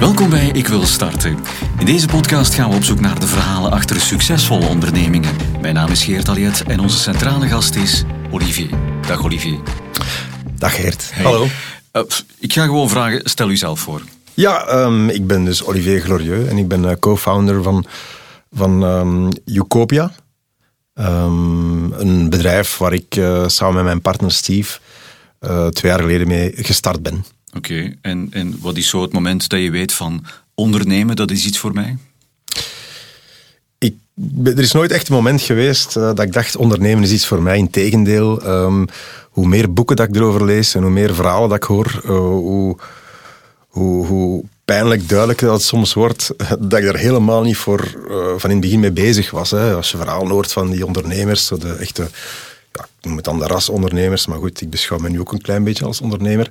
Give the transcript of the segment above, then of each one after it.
Welkom bij Ik Wil Starten. In deze podcast gaan we op zoek naar de verhalen achter succesvolle ondernemingen. Mijn naam is Geert Aliet en onze centrale gast is Olivier. Dag Olivier. Dag Geert. Hallo. Uh, ik ga gewoon vragen, stel u zelf voor. Ja, um, ik ben dus Olivier Glorieux en ik ben uh, co-founder van, van um, Ucopia. Um, een bedrijf waar ik uh, samen met mijn partner Steve twee jaar geleden mee gestart ben. Oké, en, en wat is zo het moment dat je weet van ondernemen, dat is iets voor mij? Ik, er is nooit echt een moment geweest uh, dat ik dacht ondernemen is iets voor mij. Integendeel, um, hoe meer boeken dat ik erover lees en hoe meer verhalen dat ik hoor, uh, hoe, hoe, pijnlijk duidelijk dat soms wordt dat ik er helemaal niet voor uh, van in het begin mee bezig was. Hè. Als je verhalen hoort van die ondernemers, de echte, ja, ik noem het dan de rasondernemers, maar goed, ik beschouw me nu ook een klein beetje als ondernemer.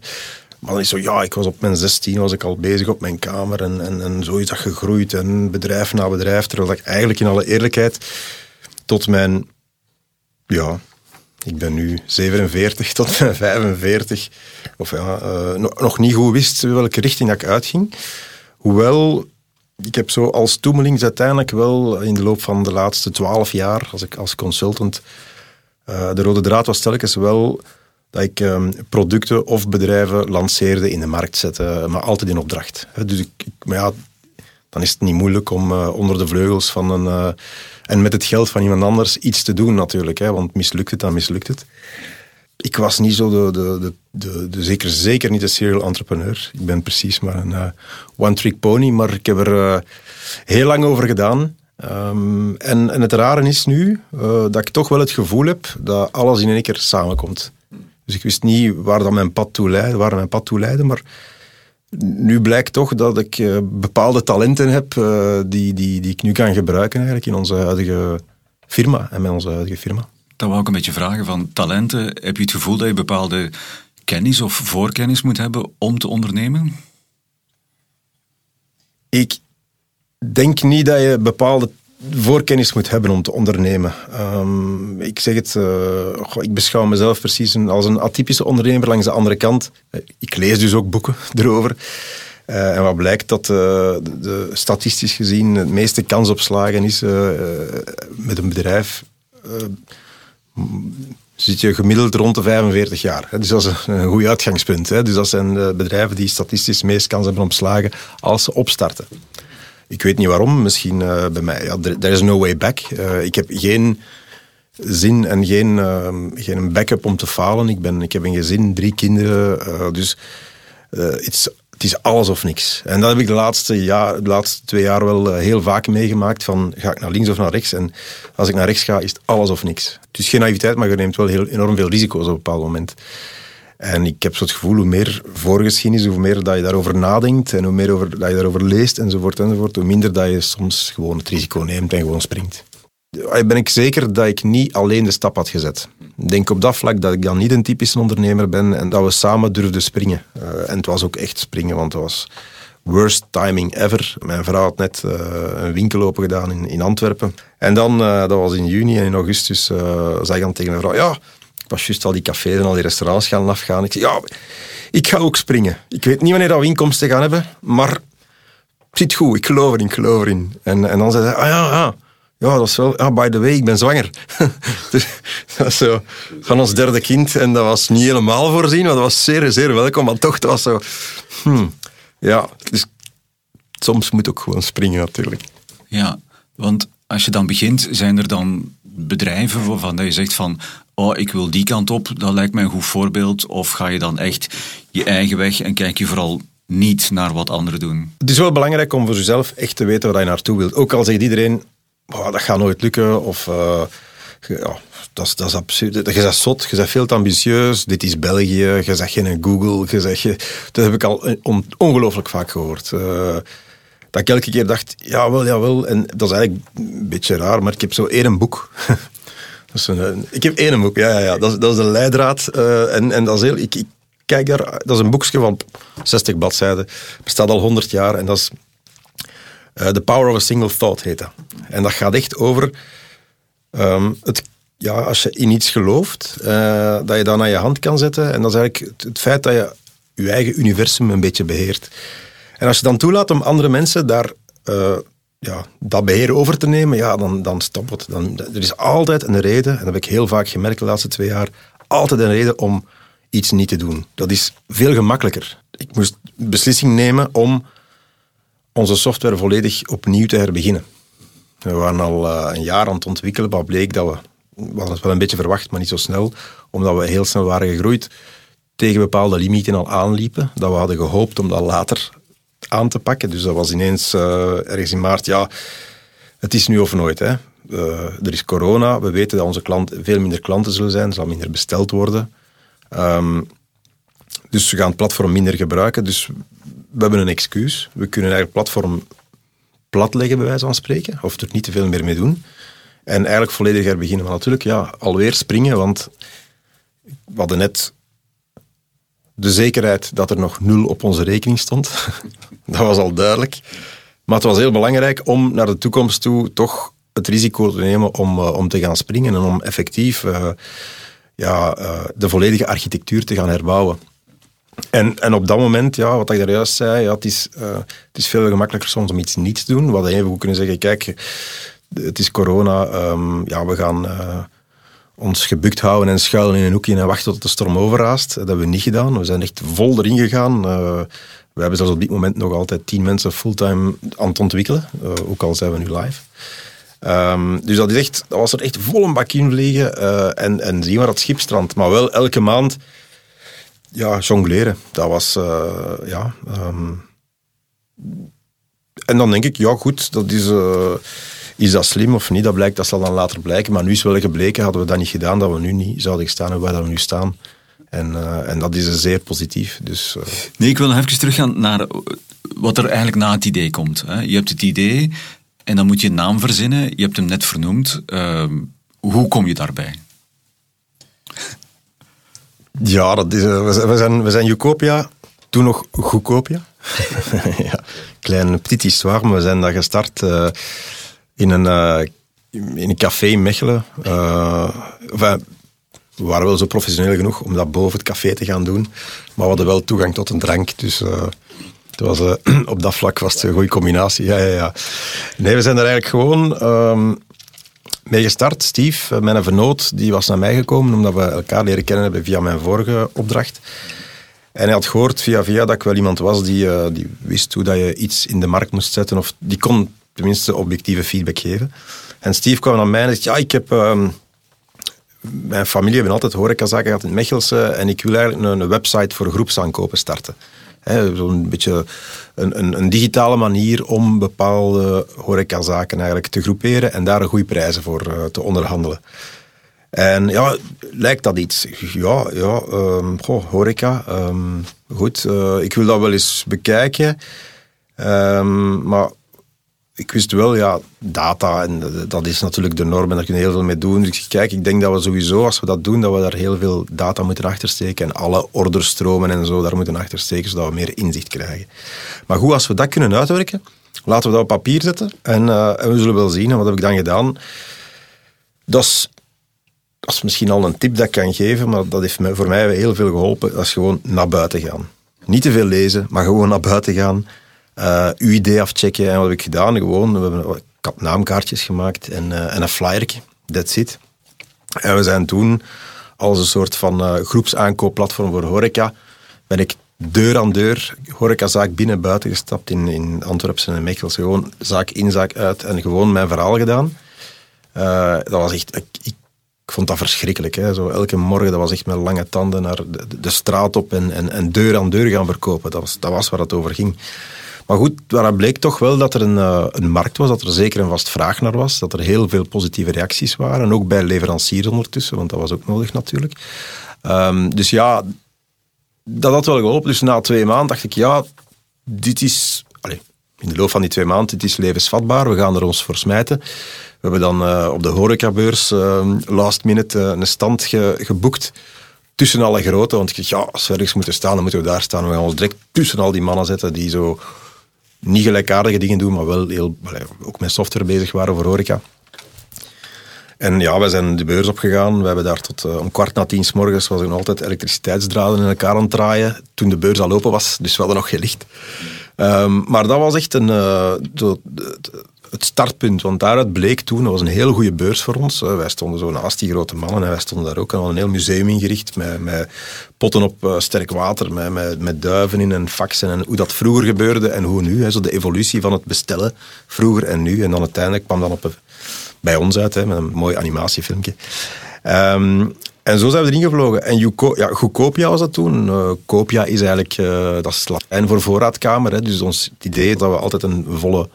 Maar dan is zo, ja, ik was op mijn 16 was ik al bezig op mijn kamer en, en, en zo is dat gegroeid en bedrijf na bedrijf. Terwijl ik eigenlijk in alle eerlijkheid tot mijn, ja, ik ben nu 47 tot mijn 45, of ja, uh, nog, niet goed wist welke richting dat ik uitging. Hoewel, ik heb zo als toemelings uiteindelijk wel in de loop van de laatste twaalf jaar, als ik als consultant, uh, de rode draad was telkens wel dat ik um, producten of bedrijven lanceerde, in de markt zette, maar altijd in opdracht. Dus ik, maar ja, dan is het niet moeilijk om uh, onder de vleugels van een... Uh, en met het geld van iemand anders iets te doen natuurlijk, hè, want mislukt het, dan mislukt het. Ik was niet zo de, de, de, de, zeker, zeker niet de serial entrepreneur. Ik ben precies maar een uh, one-trick pony, maar ik heb er heel lang over gedaan. Um, en, en het rare is nu dat ik toch wel het gevoel heb dat alles in één keer samenkomt. Dus ik wist niet waar dat mijn pad toe leidde, waar mijn pad toe leidde, maar nu blijkt toch dat ik uh, bepaalde talenten heb uh, die, die, die ik nu kan gebruiken eigenlijk in onze huidige firma en met onze huidige firma. Dan wou ik een beetje vragen van talenten. Heb je het gevoel dat je bepaalde kennis of voorkennis moet hebben om te ondernemen? Ik denk niet dat je bepaalde voorkennis moet hebben om te ondernemen. Um, ik zeg het, goh, ik beschouw mezelf precies als een atypische ondernemer langs de andere kant. Ik lees dus ook boeken erover. Uh, en wat blijkt dat de, statistisch gezien het meeste kans op slagen is met een bedrijf zit je gemiddeld rond de 45 jaar. Dus dat is een, goed uitgangspunt. Dus dat zijn bedrijven die statistisch meest kans hebben op slagen als ze opstarten. Ik weet niet waarom, misschien uh, bij mij. Ja, there is no way back. Uh, ik heb geen zin en geen, uh, geen backup om te falen. Ik, ben, ik heb een gezin, drie kinderen. dus het is alles of niks. En dat heb ik de laatste, jaar, de laatste twee jaar wel heel vaak meegemaakt. Van, ga ik naar links of naar rechts? En als ik naar rechts ga, is het alles of niks. Is geen naïviteit, maar je neemt wel heel, enorm veel risico's op een bepaald moment. En ik heb zo het gevoel, hoe meer voorgeschiedenis, hoe meer dat je daarover nadenkt en hoe meer over, dat je daarover leest enzovoort enzovoort, hoe minder dat je soms gewoon het risico neemt en gewoon springt. Ben ik zeker dat ik niet alleen de stap had gezet. Ik denk op dat vlak dat ik dan niet een typische ondernemer ben en dat we samen durfden springen. Uh, en het was ook echt springen, want het was worst timing ever. Mijn vrouw had net uh, een winkel open gedaan in, in Antwerpen. En dan, dat was in juni en in augustus, zei ik dan tegen mijn vrouw, ja, was juist al die cafés en al die restaurants gaan afgaan. Ik zei, ja, ik ga ook springen. Ik weet niet wanneer we inkomsten gaan hebben, maar het zit goed, ik geloof erin, ik geloof erin. En, en dan zei hij, ah ja, ja, ja, dat is wel, ah, by the way, ik ben zwanger. dus, dat was zo van ons derde kind en dat was niet helemaal voorzien, maar dat was zeer, zeer welkom, maar toch, dat was zo, hmm, ja, dus soms moet ook gewoon springen natuurlijk. Ja, want als je dan begint, zijn er dan bedrijven waarvan je zegt van oh, ik wil die kant op, dat lijkt mij een goed voorbeeld? Of ga je dan echt je eigen weg en kijk je vooral niet naar wat anderen doen? Het is wel belangrijk om voor jezelf echt te weten waar je naartoe wilt. Ook al zegt iedereen, oh, dat gaat nooit lukken, of... Uh, ja, dat is, dat is absurd. Je bent zot, je bent veel te ambitieus. Dit is België, je zegt geen Google. Je zegt, dat heb ik al ongelooflijk vaak gehoord. Uh, dat ik elke keer dacht, jawel, jawel. En dat is eigenlijk een beetje raar, maar ik heb zo één boek. ik heb één boek, ja, ja, ja. Dat, is, dat is leidraad. Uh, en, en dat is heel... Ik, ik, kijk daar, dat is een boekje van 60 bladzijden. Bestaat al 100 jaar en dat is... Uh, The Power of a Single Thought heet dat. En dat gaat echt over... Um, het, ja, als je in iets gelooft, uh, dat je dat naar je hand kan zetten. En dat is eigenlijk het, feit dat je je eigen universum een beetje beheert. En als je dan toelaat om andere mensen daar ja, dat beheer over te nemen, ja, dan, dan stopt het. Dan, er is altijd een reden, en dat heb ik heel vaak gemerkt de laatste twee jaar, altijd een reden om iets niet te doen. Dat is veel gemakkelijker. Ik moest beslissing nemen om onze software volledig opnieuw te herbeginnen. We waren al uh, een jaar aan het ontwikkelen, maar bleek dat we, we het wel een beetje verwacht, maar niet zo snel, omdat we heel snel waren gegroeid, tegen bepaalde limieten al aanliepen, dat we hadden gehoopt om dat later aan te pakken. Dus dat was ineens uh, ergens in maart, ja, het is nu of nooit. Hè. Uh, er is corona, we weten dat onze klanten veel minder klanten zullen zijn, zal minder besteld worden. Um, dus we gaan het platform minder gebruiken. Dus we hebben een excuus. We kunnen eigenlijk het platform platleggen, bij wijze van spreken, of er niet te veel meer mee doen. En eigenlijk volledig herbeginnen. Maar natuurlijk, ja, alweer springen, want we hadden net de zekerheid dat er nog nul op onze rekening stond. dat was al duidelijk. Maar het was heel belangrijk om naar de toekomst toe toch het risico te nemen om, uh, om te gaan springen en om effectief uh, ja, uh, de volledige architectuur te gaan herbouwen. En, en op dat moment, ja, wat ik daar juist zei, ja, het, is, het is veel gemakkelijker soms om iets niet te doen. We hadden even kunnen zeggen, kijk, het is corona, um, ja, we gaan ons gebukt houden en schuilen in een hoekje en wachten tot de storm overraast. Dat hebben we niet gedaan. We zijn echt vol erin gegaan. Uh, we hebben zelfs op dit moment nog altijd tien mensen fulltime aan het ontwikkelen, uh, ook al zijn we nu live. Um, dus dat, is echt, dat was er echt vol een bak in vliegen uh, en, en zien waar het schip strandt. Maar wel elke maand ja, jongleren. Dat was, ja... Um, en dan denk ik, ja goed, dat is is dat slim of niet? Dat, blijkt, dat zal dan later blijken. Maar nu is wel gebleken, hadden we dat niet gedaan, dat we nu niet zouden staan en waar dat we nu staan. En, uh, en dat is zeer positief. Dus, uh... Nee, ik wil nog even teruggaan naar wat er eigenlijk na het idee komt. Hè. Je hebt het idee en dan moet je een naam verzinnen. Je hebt hem net vernoemd. Uh, hoe kom je daarbij? Ja, dat is, uh, we, zijn, we zijn Jucopia, toen nog Goedkopia. ja, klein petit histoire, maar we zijn daar gestart in een, uh, in een café in Mechelen. Enfin, we waren wel zo professioneel genoeg om dat boven het café te gaan doen. Maar we hadden wel toegang tot een drank. Dus uh, het was, op dat vlak was het een goede combinatie. Ja, ja, ja. Nee, we zijn er eigenlijk gewoon um, mee gestart. Steve, mijn vernoot, die was naar mij gekomen omdat we elkaar leren kennen hebben via mijn vorige opdracht. En hij had gehoord via via dat ik wel iemand was die, die wist hoe dat je iets in de markt moest zetten. Of die kon tenminste objectieve feedback geven. En Steve kwam naar mij en zei, ja, ik heb... Uh, mijn familie hebben altijd horecazaken gehad in Mechelse en ik wil eigenlijk een, website voor groepsaankopen starten. Zo'n beetje een, een, een, digitale manier om bepaalde horecazaken eigenlijk te groeperen en daar goede prijzen voor uh, te onderhandelen. En ja, lijkt dat iets? Ja, ja um, goh, horeca. Um, goed, uh, ik wil dat wel eens bekijken. Maar ik wist wel, ja, data, en dat is natuurlijk de norm en daar kun je heel veel mee doen. Dus kijk, ik denk dat we sowieso, als we dat doen, dat we daar heel veel data moeten achtersteken en alle orderstromen en zo daar moeten achtersteken, zodat we meer inzicht krijgen. Maar goed, als we dat kunnen uitwerken, laten we dat op papier zetten en, uh, en we zullen wel zien. En wat heb ik dan gedaan? Dat is, dat is misschien al een tip dat ik kan geven, maar dat heeft voor mij heel veel geholpen. Dat is gewoon naar buiten gaan. Niet te veel lezen, maar gewoon naar buiten gaan uh, idee afchecken. En wat heb ik gedaan? Gewoon, we hebben, ik had naamkaartjes gemaakt en, uh, en een flyertje. That's it. En we zijn toen als een soort van uh, groepsaankoopplatform voor horeca, ben ik deur aan deur, horecazaak binnen buiten gestapt in, in Antwerpen en Mechels. Gewoon zaak in, zaak uit en gewoon mijn verhaal gedaan. Dat was echt... Ik, ik, vond dat verschrikkelijk. Hè. Zo elke morgen, dat was echt met lange tanden naar de, de straat op en, en, en, deur aan deur gaan verkopen. Dat was, dat was waar het over ging. Maar goed, daaruit bleek toch wel dat er een, uh, een markt was, dat er zeker een vast vraag naar was, dat er heel veel positieve reacties waren. En ook bij leveranciers ondertussen, want dat was ook nodig natuurlijk. Um, dus ja, dat had wel geholpen. Dus na twee maanden dacht ik, ja, dit is... Allez, in de loop van die twee maanden, dit is levensvatbaar, we gaan er ons voor smijten. We hebben dan uh, op de horecabeurs uh, last minute uh, een stand ge, geboekt tussen alle grote. Want ik dacht, ja, als we ergens moeten staan, dan moeten we daar staan. We gaan ons direct tussen al die mannen zetten die zo niet gelijkaardige dingen doen, maar wel heel, ook met software bezig waren voor horeca. En ja, we zijn de beurs opgegaan. We hebben daar tot uh, om kwart na tien s morgens was er nog altijd elektriciteitsdraden in elkaar aan het draaien. Toen de beurs al open was, dus we hadden nog geen licht. Ehm, maar dat was echt een, uh, het startpunt. Want daaruit bleek toen, dat was een heel goede beurs voor ons. wij stonden zo naast die grote mannen en wij stonden daar ook. En hadden een heel museum ingericht met, met potten op uh, sterk water, met, met, met, duiven in en faxen. En hoe dat vroeger gebeurde en hoe nu. Hè, zo de evolutie van het bestellen, vroeger en nu. En dan uiteindelijk kwam dan op, bij ons uit, hè, met een mooi animatiefilmpje. Ehm, en zo zijn we erin gevlogen. En Juco, ja, was dat toen. Uh, is eigenlijk, uh, dat is Latijn voor voorraadkamer. Hè. Dus ons idee dat we altijd een volle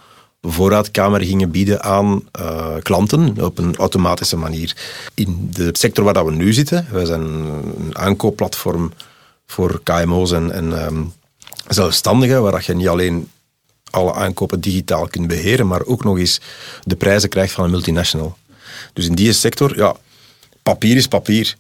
voorraadkamer gingen bieden aan uh, klanten op een automatische manier. In de sector waar dat we nu zitten, wij zijn een aankoopplatform voor KMO's en, um, zelfstandigen, waar dat je niet alleen alle aankopen digitaal kunt beheren, maar ook nog eens de prijzen krijgt van een multinational. Dus in die sector, ja, papier is papier.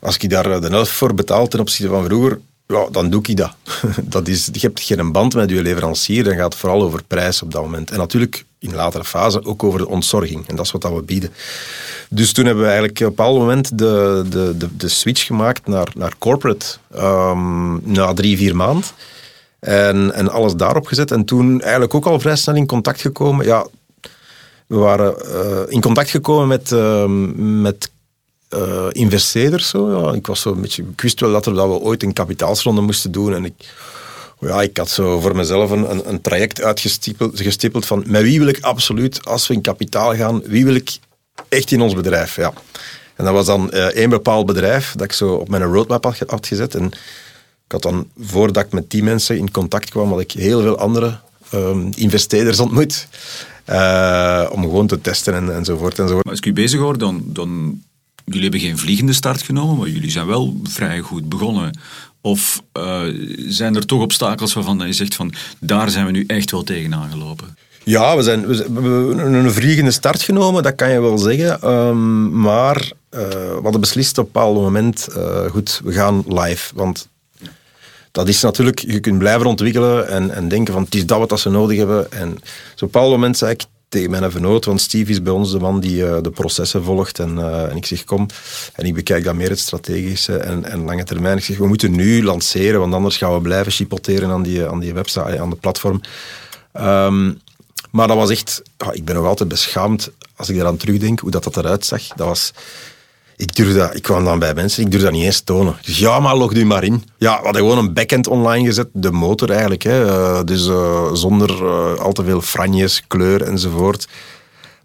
Als ik daar de helft voor betaal ten opzichte van vroeger, ja, dan doe ik dat. dat is, je hebt geen band met je leverancier, dan gaat het vooral over prijs op dat moment. En natuurlijk in latere fase ook over de ontzorging. En dat is wat dat we bieden. Dus toen hebben we eigenlijk op een bepaald moment de, de, de, de switch gemaakt naar, naar corporate. Um, na drie, vier maanden. En, en alles daarop gezet. En toen eigenlijk ook al vrij snel in contact gekomen. Ja, we waren uh, in contact gekomen met, uh, met uh, investeerders. Zo. Ik was zo een beetje, ik wist wel dat, we ooit een kapitaalsronde moesten doen. En ik, ja, ik had zo voor mezelf een, een, traject uitgestippeld van met wie wil ik absoluut, als we in kapitaal gaan, wie wil ik echt in ons bedrijf. Ja. En dat was dan uh, één bepaald bedrijf dat ik zo op mijn roadmap had, gezet. En ik had dan, voordat ik met die mensen in contact kwam, had ik heel veel andere um, investeerders ontmoet. Uh, om gewoon te testen en, enzovoort, enzovoort. Maar als ik u bezig hoor, dan, dan jullie hebben geen vliegende start genomen, maar jullie zijn wel vrij goed begonnen. Of uh, zijn er toch obstakels waarvan je zegt van daar zijn we nu echt wel tegenaan gelopen? Ja, we, zijn, we, hebben een vliegende start genomen, dat kan je wel zeggen. Um, maar uh, we hadden beslist op een bepaald moment, uh, goed, we gaan live. Want dat is natuurlijk, je kunt blijven ontwikkelen en, en denken van het is dat wat ze nodig hebben. En op een bepaald moment zei ik tegen mijn vernoot, want Steve is bij ons de man die uh, de processen volgt. En, uh, en ik zeg, kom, en ik bekijk dan meer het strategische en, en lange termijn. Ik zeg, we moeten nu lanceren, want anders gaan we blijven chipoteren aan die, aan die website, aan de platform. Um, maar dat was echt, oh, ik ben nog altijd beschaamd als ik eraan terugdenk, hoe dat, dat eruit zag. Dat was ik, durf dat, ik kwam dan bij mensen, ik durf dat niet eens tonen. Dus ja, maar log u maar in. Ja, we hadden gewoon een backend online gezet, de motor eigenlijk. Hè. Uh, dus uh, zonder uh, al te veel franjes, kleur enzovoort.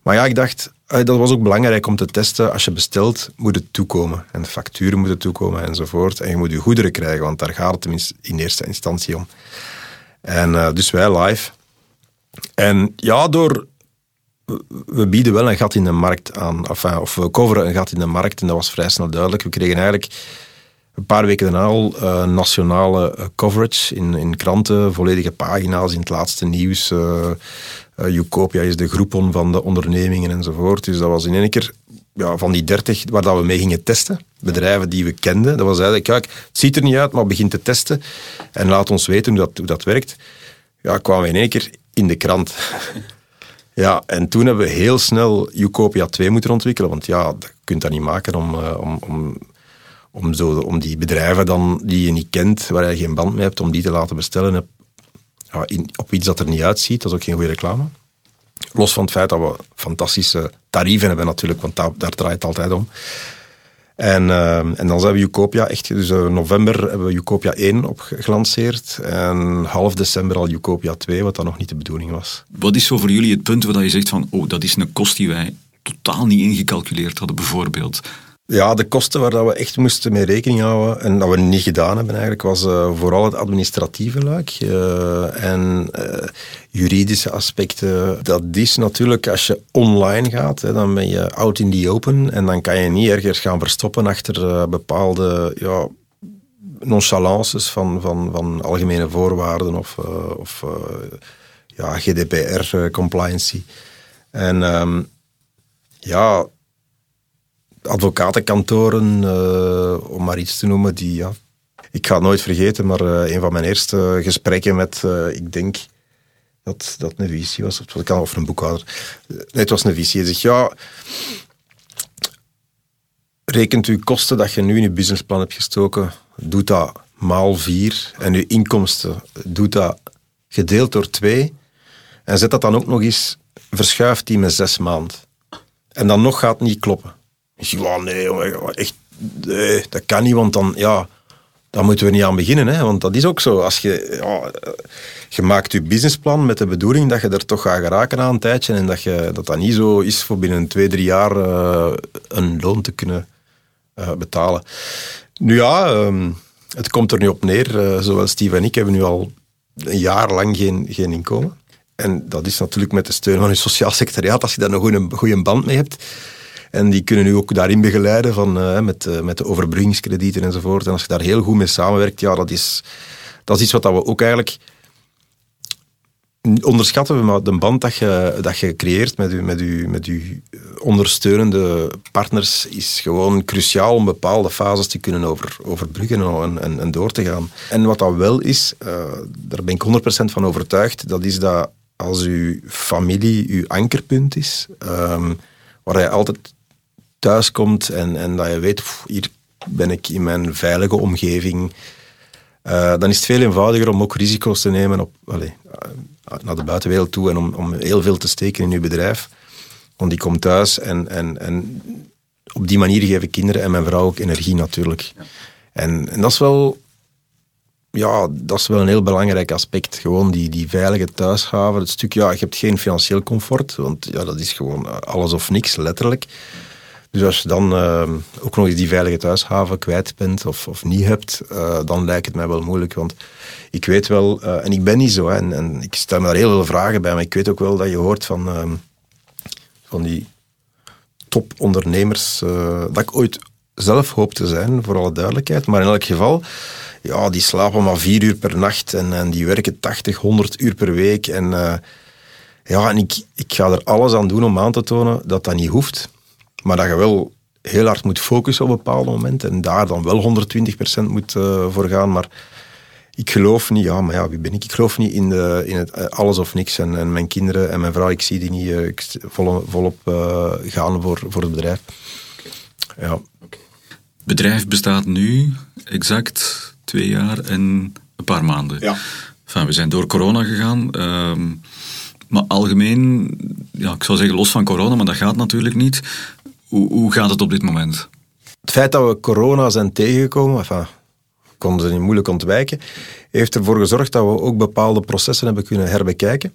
Maar ja, ik dacht, dat was ook belangrijk om te testen. Als je bestelt, moet het toekomen. En facturen moeten toekomen enzovoort. En je moet je goederen krijgen, want daar gaat het tenminste in eerste instantie om. En dus wij live. En ja, door we bieden wel een gat in de markt aan, of we coveren een gat in de markt en dat was vrij snel duidelijk. We kregen eigenlijk een paar weken daarna al uh, nationale uh, coverage in, in kranten, volledige pagina's in het laatste nieuws. Uh, Ucopia is de groepon van de ondernemingen enzovoort. Dus dat was in één keer ja, van die dertig waar dat we mee gingen testen. Bedrijven die we kenden. Dat was eigenlijk, kijk, het ziet er niet uit, maar begin te testen. En laat ons weten hoe dat, hoe dat werkt. Ja, kwamen we in één keer in de krant. Ja, en toen hebben we heel snel Ucopia 2 moeten ontwikkelen. Want ja, je kunt dat niet maken om, uh, om, om, om, zo, om die bedrijven dan, die je niet kent, waar je geen band mee hebt, om die te laten bestellen ja, op iets dat er niet uitziet. Dat is ook geen goede reclame. Los van het feit dat we fantastische tarieven hebben natuurlijk, want daar draait het altijd om. En, uh, en dan zijn we Ucopia echt, dus in uh, november hebben we Ucopia 1 opgelanceerd en half december al Ucopia 2, wat dan nog niet de bedoeling was. Wat is zo voor jullie het punt waar je zegt van, oh, dat is een kost die wij totaal niet ingecalculeerd hadden bijvoorbeeld? Ja, de kosten waar dat we echt moesten mee rekening houden en dat we niet gedaan hebben eigenlijk, was uh, vooral het administratieve luik uh, en uh, juridische aspecten. Dat is natuurlijk, als je online gaat, hè, dan ben je out in the open en dan kan je niet ergens gaan verstoppen achter bepaalde ja, nonchalances van, van, van algemene voorwaarden of, of ja, GDPR-compliancy. en um, ja, advocatenkantoren, uh, om maar iets te noemen, die, ja, ik ga het nooit vergeten, maar uh, een van mijn eerste gesprekken met, uh, ik denk dat dat een visie was, of, of een boekhouder. Nee, het was een visie. Hij zegt, ja, rekent uw kosten dat je nu in je businessplan hebt gestoken, doet dat maal vier, en uw inkomsten, doet dat gedeeld door twee. En zet dat dan ook nog eens, verschuift die met zes maanden. En dan nog gaat het niet kloppen. Ik zeg, nee, echt, dat kan niet, want dan, ja, dan moeten we niet aan beginnen. Hè? Want dat is ook zo. Als je, ja, je maakt je businessplan met de bedoeling dat je er toch gaat geraken aan een tijdje en dat je, dat, dat niet zo is voor binnen twee, drie jaar uh, een loon te kunnen uh, betalen. Nu ja, um, het komt er nu op neer. Uh, zowel Steve en ik hebben nu al een jaar lang geen, geen inkomen. En dat is natuurlijk met de steun van je sociaal secretariaat, als je daar nog een goede band mee hebt. En die kunnen u ook daarin begeleiden van, uh, met, uh, met de overbruggingskredieten enzovoort. En als je daar heel goed mee samenwerkt, ja, dat is, dat is iets wat we ook eigenlijk onderschatten maar de band dat je, dat je creëert met je, met, u, met ondersteunende partners is gewoon cruciaal om bepaalde fases te kunnen over, overbruggen en, door te gaan. En wat dat wel is, uh, daar ben ik 100% van overtuigd, dat is dat als uw familie uw ankerpunt is, um, waar je altijd thuis komt en, en dat je weet, pff, hier ben ik in mijn veilige omgeving, uh, dan is het veel eenvoudiger om ook risico's te nemen op, allez, naar de buitenwereld toe en om, om heel veel te steken in uw bedrijf. Want die komt thuis en, en, en op die manier geven kinderen en mijn vrouw ook energie natuurlijk. Ja. En, en dat is wel ja, dat is wel een heel belangrijk aspect. Gewoon die, die veilige thuishaven. Het stuk, ja, je hebt geen financieel comfort, want ja, dat is gewoon alles of niks, letterlijk. Dus als je dan uh, ook nog eens die veilige thuishaven kwijt bent of, of niet hebt, uh, dan lijkt het mij wel moeilijk. Want ik weet wel, uh, en ik ben niet zo, hè, en, en, ik stel me daar heel veel vragen bij, maar ik weet ook wel dat je hoort van, ehm, van die topondernemers, dat ik ooit zelf hoop te zijn, voor alle duidelijkheid. Maar in elk geval, ja, die slapen maar vier uur per nacht en, en die werken 80, 100 uur per week. En, ja, en ik, ik ga er alles aan doen om aan te tonen dat dat niet hoeft. Maar dat je wel heel hard moet focussen op bepaalde momenten en daar dan wel 120% moet uh, voor gaan. Maar ik geloof niet, ja, maar ja, wie ben ik? Ik geloof niet in, de, in het uh, alles of niks. En, en, mijn kinderen en mijn vrouw, ik zie die niet uh, vol, volop gaan voor, voor het bedrijf. Ja. Okay. Het bedrijf bestaat nu exact twee jaar en een paar maanden. Ja. Enfin, we zijn door corona gegaan. Uh, maar algemeen, ja, ik zou zeggen los van corona, maar dat gaat natuurlijk niet. Hoe, hoe gaat het op dit moment? Het feit dat we corona zijn tegengekomen, enfin, konden ze niet moeilijk ontwijken, heeft ervoor gezorgd dat we ook bepaalde processen hebben kunnen herbekijken.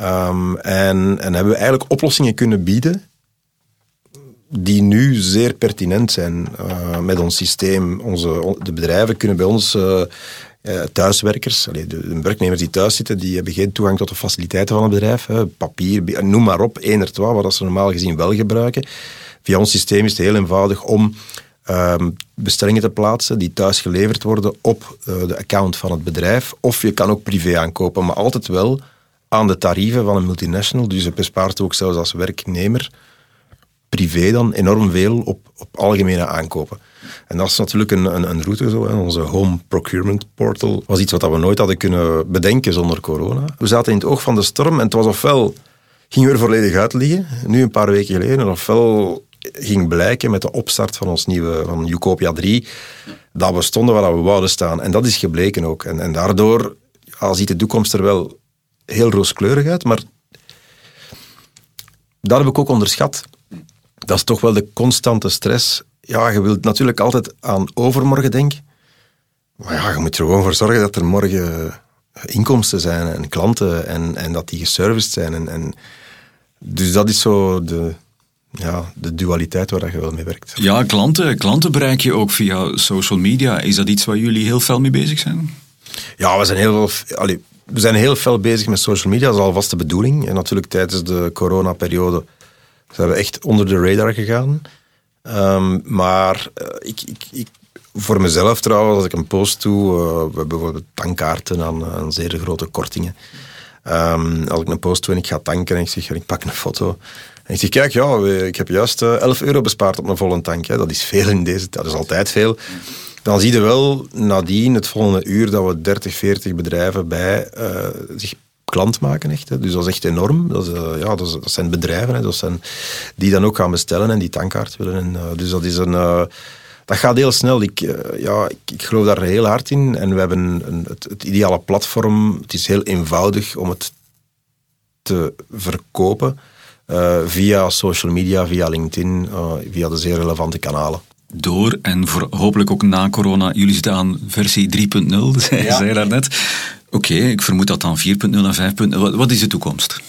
Um, en, en hebben we eigenlijk oplossingen kunnen bieden die nu zeer pertinent zijn uh, met ons systeem. Onze, de bedrijven kunnen bij ons uh, thuiswerkers, allee, de, de, werknemers die thuis zitten, die hebben geen toegang tot de faciliteiten van het bedrijf. Hè, papier, noem maar op, één er twee, wat ze normaal gezien wel gebruiken. Via ons systeem is het heel eenvoudig om uh, bestellingen te plaatsen die thuis geleverd worden op uh, de account van het bedrijf. Of je kan ook privé aankopen, maar altijd wel aan de tarieven van een multinational. Dus je bespaart ook zelfs als werknemer privé dan enorm veel op, op algemene aankopen. En dat is natuurlijk een, een, een route zo. Hè. Onze home procurement portal was iets wat we nooit hadden kunnen bedenken zonder corona. We zaten in het oog van de storm en het was ofwel gingen we er volledig uit liggen, nu een paar weken geleden, ofwel ging blijken met de opstart van ons nieuwe, van Utopia 3, dat we stonden waar we wouden staan. En dat is gebleken ook. En, en daardoor ja, ziet de toekomst er wel heel rooskleurig uit, maar dat heb ik ook onderschat. Dat is toch wel de constante stress. Ja, je wilt natuurlijk altijd aan overmorgen denken. Maar ja, je moet er gewoon voor zorgen dat er morgen inkomsten zijn en klanten en, en dat die geserviced zijn. En, en dus dat is zo de, ja, de dualiteit waar je wel mee werkt. Ja, klanten, klanten bereik je ook via social media. Is dat iets waar jullie heel fel mee bezig zijn? Ja, we zijn heel veel, allee, we zijn heel fel bezig met social media. Dat is alvast de bedoeling. En natuurlijk tijdens de coronaperiode zijn we echt onder de radar gegaan. Um, maar uh, ik, ik, ik, voor mezelf trouwens, als ik een post doe, uh, we hebben bijvoorbeeld tankkaarten aan, aan zeer grote kortingen. Um, als ik een post doe en ik ga tanken en ik zeg, ik pak een foto. En ik zeg, kijk, ja, ik heb juist 11 eh, euro bespaard op een volle tank. Hè. Dat is veel in deze dat is altijd veel. Dan zie je wel nadien, het volgende uur, dat we 30, 40 bedrijven bij uh, zich klant maken. Echt, hè. Dus dat is echt enorm. Dat, is, uh, ja, dat, zijn bedrijven hè. Dat zijn, die dan ook gaan bestellen en die tankkaart willen. En, dus dat is een dat gaat heel snel. Ik, eh, ja, ik, ik, geloof daar heel hard in. En we hebben een, het, ideale platform. Het is heel eenvoudig om het te verkopen. Uh, via social media, via LinkedIn, uh, via de zeer relevante kanalen. Door en voor, hopelijk ook na corona. Jullie zitten aan versie 3.0, zei ja. je daarnet. Oké, ik vermoed dat dan 4.0 en 5.0. Wat, wat is de toekomst?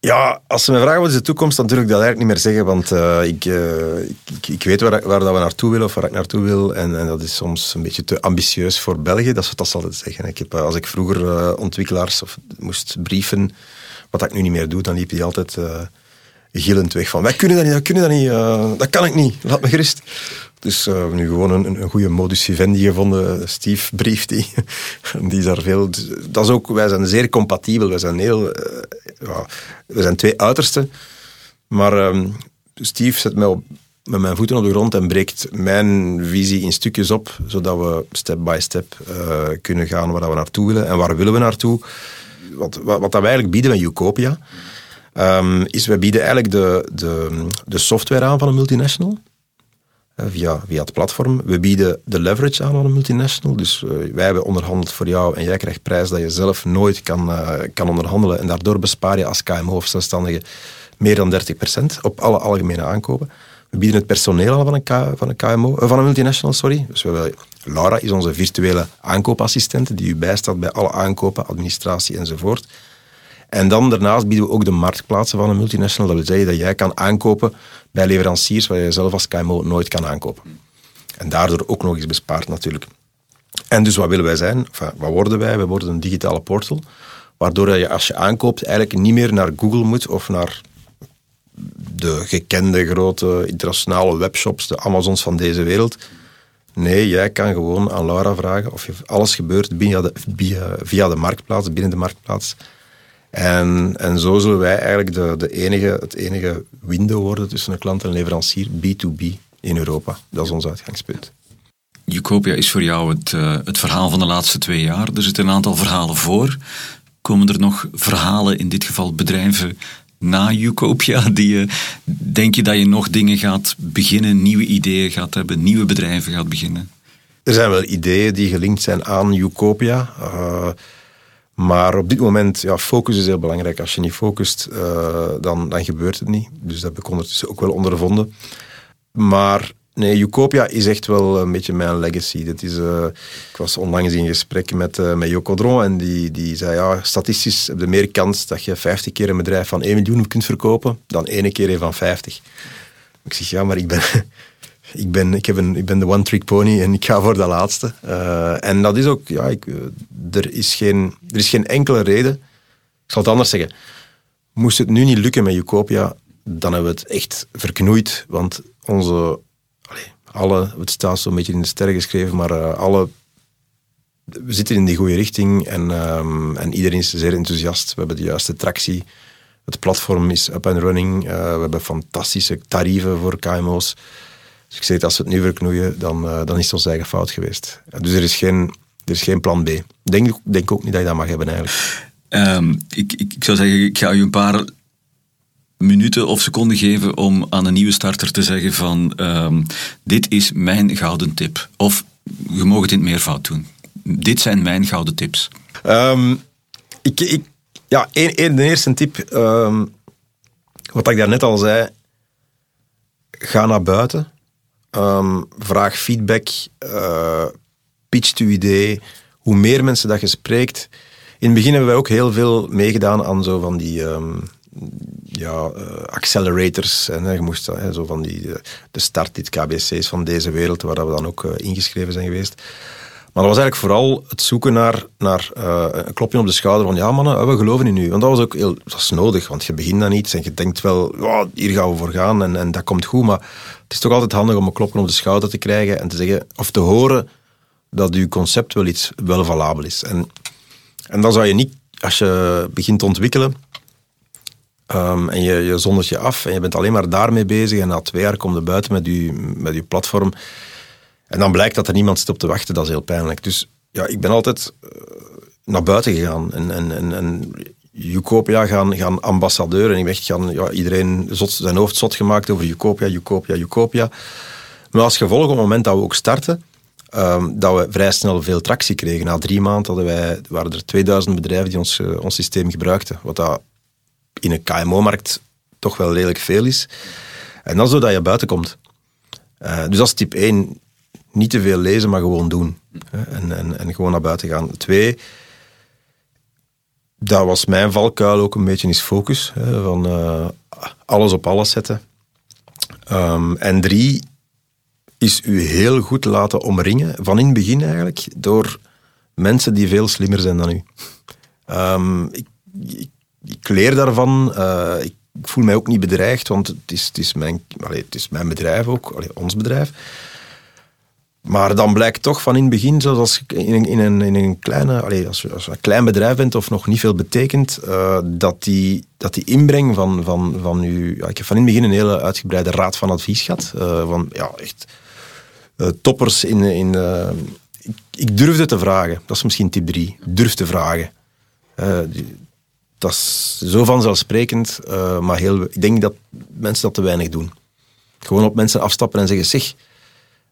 Ja, als ze me vragen wat is de toekomst, dan durf ik dat eigenlijk niet meer zeggen, want uh, ik, uh, ik, ik, weet waar, waar dat we naartoe willen of waar ik naartoe wil. En, en, dat is soms een beetje te ambitieus voor België, dat is wat dat altijd zeggen. Ik heb, als ik vroeger ontwikkelaars of moest brieven, wat ik nu niet meer doe, dan liep die altijd gillend weg van wij kunnen dat niet, dat kunnen dat niet, dat kan ik niet, laat me gerust. Dus uh, we hebben nu gewoon een, een goede modus vivendi gevonden. Steve brieft die. die is daar veel... Dat is ook, wij zijn zeer compatibel. Wij zijn heel... Ja, we zijn twee uitersten. Maar um, Steve zet mij op, met mijn voeten op de grond en breekt mijn visie in stukjes op, zodat we step by step kunnen gaan waar we naartoe willen. En waar willen we naartoe? Wat, wat, dat wij eigenlijk bieden met Ucopia, um, is wij bieden eigenlijk de, de, de software aan van een multinational via, via het platform. We bieden de leverage aan aan een multinational. Dus uh, wij hebben onderhandeld voor jou en jij krijgt prijs dat je zelf nooit kan, uh, kan onderhandelen. En daardoor bespaar je als KMO of zelfstandige meer dan 30% op alle algemene aankopen. We bieden het personeel aan van een, van een KMO, van een multinational, sorry. Dus we Laura is onze virtuele aankoopassistent die u bijstaat bij alle aankopen, administratie enzovoort. En dan daarnaast bieden we ook de marktplaatsen van een multinational. Dat wil zeggen dat jij kan aankopen bij leveranciers waar je zelf als KMO nooit kan aankopen. En daardoor ook nog eens bespaard natuurlijk. En dus wat willen wij zijn? Wat worden wij? We worden een digitale portal. Waardoor je als je aankoopt eigenlijk niet meer naar Google moet of naar de gekende grote internationale webshops, de Amazons van deze wereld. Nee, jij kan gewoon aan Laura vragen of alles gebeurt via de marktplaats, binnen de marktplaats. En, en zo zullen wij eigenlijk de, de enige, het enige window worden tussen een klant en leverancier, B2B, in Europa. Dat is ons uitgangspunt. Ucopia is voor jou het, uh, het verhaal van de laatste twee jaar. Er zitten een aantal verhalen voor. Komen er nog verhalen, in dit geval bedrijven, na Ucopia? Die je, denk je dat je nog dingen gaat beginnen, nieuwe ideeën gaat hebben, nieuwe bedrijven gaat beginnen? Er zijn wel ideeën die gelinkt zijn aan Ucopia. Uh, maar op dit moment, ja, focus is heel belangrijk. Als je niet focust, uh, dan, dan gebeurt het niet. Dus dat heb ik ondertussen ook wel ondervonden. Maar nee, Ucopia is echt wel een beetje mijn legacy. Dat is, uh, ik was onlangs in gesprek met, uh, met Jocodron en die, die zei, ja, statistisch heb je meer kans dat je 50 keer een bedrijf van 1 miljoen kunt verkopen dan één keer een van 50. Ik zeg, ja, maar ik ben, ik ben, ik, heb een, ik ben de one-trick pony en ik ga voor de laatste. Uh, en dat is ook, ja, ik, eh, er, is geen, er is geen enkele reden. Ik zal het anders zeggen. Moest het nu niet lukken met Ucopia, dan hebben we het echt verknoeid. Want onze, allez, alle, het staat zo'n beetje in de sterren geschreven, maar uh, alle, we zitten in die goede richting en, um, en iedereen is zeer enthousiast. We hebben de juiste tractie. Het platform is up and running. We hebben fantastische tarieven voor KMO's. Dus ik zeg, als we het nu verknoeien, dan, uh, dan is het ons eigen fout geweest. Dus er is geen, er is geen plan B. Ik denk, denk ook niet dat je dat mag hebben eigenlijk. Um, ik, ik, ik zou zeggen, ik ga u een paar minuten of seconden geven om aan een nieuwe starter te zeggen van um, dit is mijn gouden tip. Of je mag het in het meervoud doen. Dit zijn mijn gouden tips. Um, ik, ik, ja, één, één, de eerste tip, wat ik daarnet al zei, ga naar buiten. Um, vraag feedback, uh, pitch uw idee. Hoe meer mensen dat je spreekt. In het begin hebben wij ook heel veel meegedaan aan zo van die um, ja, uh, accelerators. En, je moest uh, zo van die, de start dit KBC's van deze wereld, waar we dan ook ingeschreven zijn geweest. Maar dat was eigenlijk vooral het zoeken naar, naar uh, een klopje op de schouder van ja mannen, we geloven in u. Want dat was ook heel dat is nodig, want je begint dan iets en je denkt wel, hier gaan we voor gaan en, en dat komt goed. Maar het is toch altijd handig om een klopje op de schouder te krijgen en te zeggen, of te horen dat uw concept wel iets wel valabel is. En, en dan zou je niet, als je begint te ontwikkelen um, en je, je zondert je af en je bent alleen maar daarmee bezig en na twee jaar kom je buiten met je, met je platform en dan blijkt dat er niemand zit op te wachten, dat is heel pijnlijk. Dus ja, ik ben altijd uh, naar buiten gegaan en, en, en, en gaan, gaan ambassadeur. En ik ben echt gaan, ja, iedereen zot, zijn hoofd zot gemaakt over Ucopia, Ucopia, Ucopia. Maar als gevolg op het moment dat we ook starten, ehm, dat we vrij snel veel tractie kregen. Na drie maanden hadden wij, waren er 2000 bedrijven die ons, eh, ons systeem gebruikten. Wat dat in een KMO-markt toch wel redelijk veel is. En dat is doordat je buiten komt. Uh, dus dat is tip 1. Niet te veel lezen, maar gewoon doen. En, en, en gewoon naar buiten gaan. Twee, dat was mijn valkuil ook een beetje is focus. Hè, van uh, alles op alles zetten. Um, en drie, is u heel goed laten omringen, van in het begin eigenlijk, door mensen die veel slimmer zijn dan u. Um, ik, ik, leer daarvan. Uh, ik, voel mij ook niet bedreigd, want het is, het is, mijn, het is mijn bedrijf ook, ons bedrijf. Maar dan blijkt toch van in het begin, zoals in een, in een, in een kleine, allez, als, je, een klein bedrijf bent of nog niet veel betekent, uh, dat, die, dat die inbreng van, van, van u. Ja, ik heb van in het begin een hele uitgebreide raad van advies gehad. Uh, van ja, echt uh, toppers in. in ik, ik, durfde te vragen. Dat is misschien tip 3. Durf te vragen. Dat is zo vanzelfsprekend, maar heel, ik denk dat mensen dat te weinig doen. Gewoon op mensen afstappen en zeggen: zeg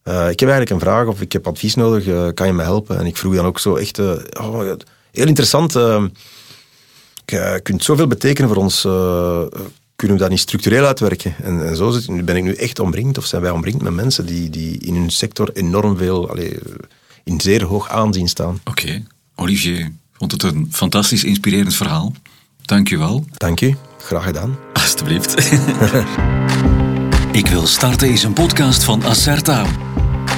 uh, ik heb eigenlijk een vraag of ik heb advies nodig, uh, kan je me helpen? En ik vroeg dan ook zo echt, uh, oh, heel interessant, je kunt zoveel betekenen voor ons, kunnen we dat niet structureel uitwerken? En, en zo zit, ben ik nu echt omringd, of zijn wij omringd met mensen die, die in hun sector enorm veel, allee, in zeer hoog aanzien staan. Oké, Olivier, vond het een fantastisch inspirerend verhaal. Dank je wel. Dank u, graag gedaan. Alsjeblieft. Ik wil starten is een podcast van Acerta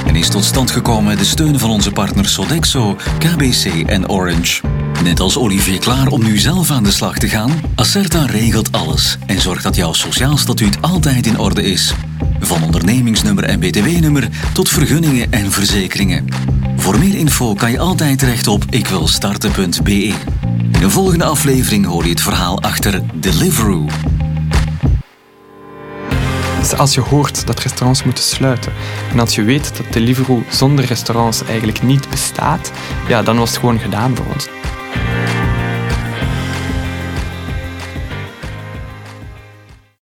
en is tot stand gekomen met de steun van onze partners Sodexo, KBC en Orange. Net als Olivier klaar om nu zelf aan de slag te gaan, Acerta regelt alles en zorgt dat jouw sociaal statuut altijd in orde is. Van ondernemingsnummer en btw-nummer tot vergunningen en verzekeringen. Voor meer info kan je altijd terecht op ikwilstarten.be. In de volgende aflevering hoor je het verhaal achter Deliveroo. Dus als je hoort dat restaurants moeten sluiten en als je weet dat Deliveroo zonder restaurants eigenlijk niet bestaat, ja, dan was het gewoon gedaan voor ons.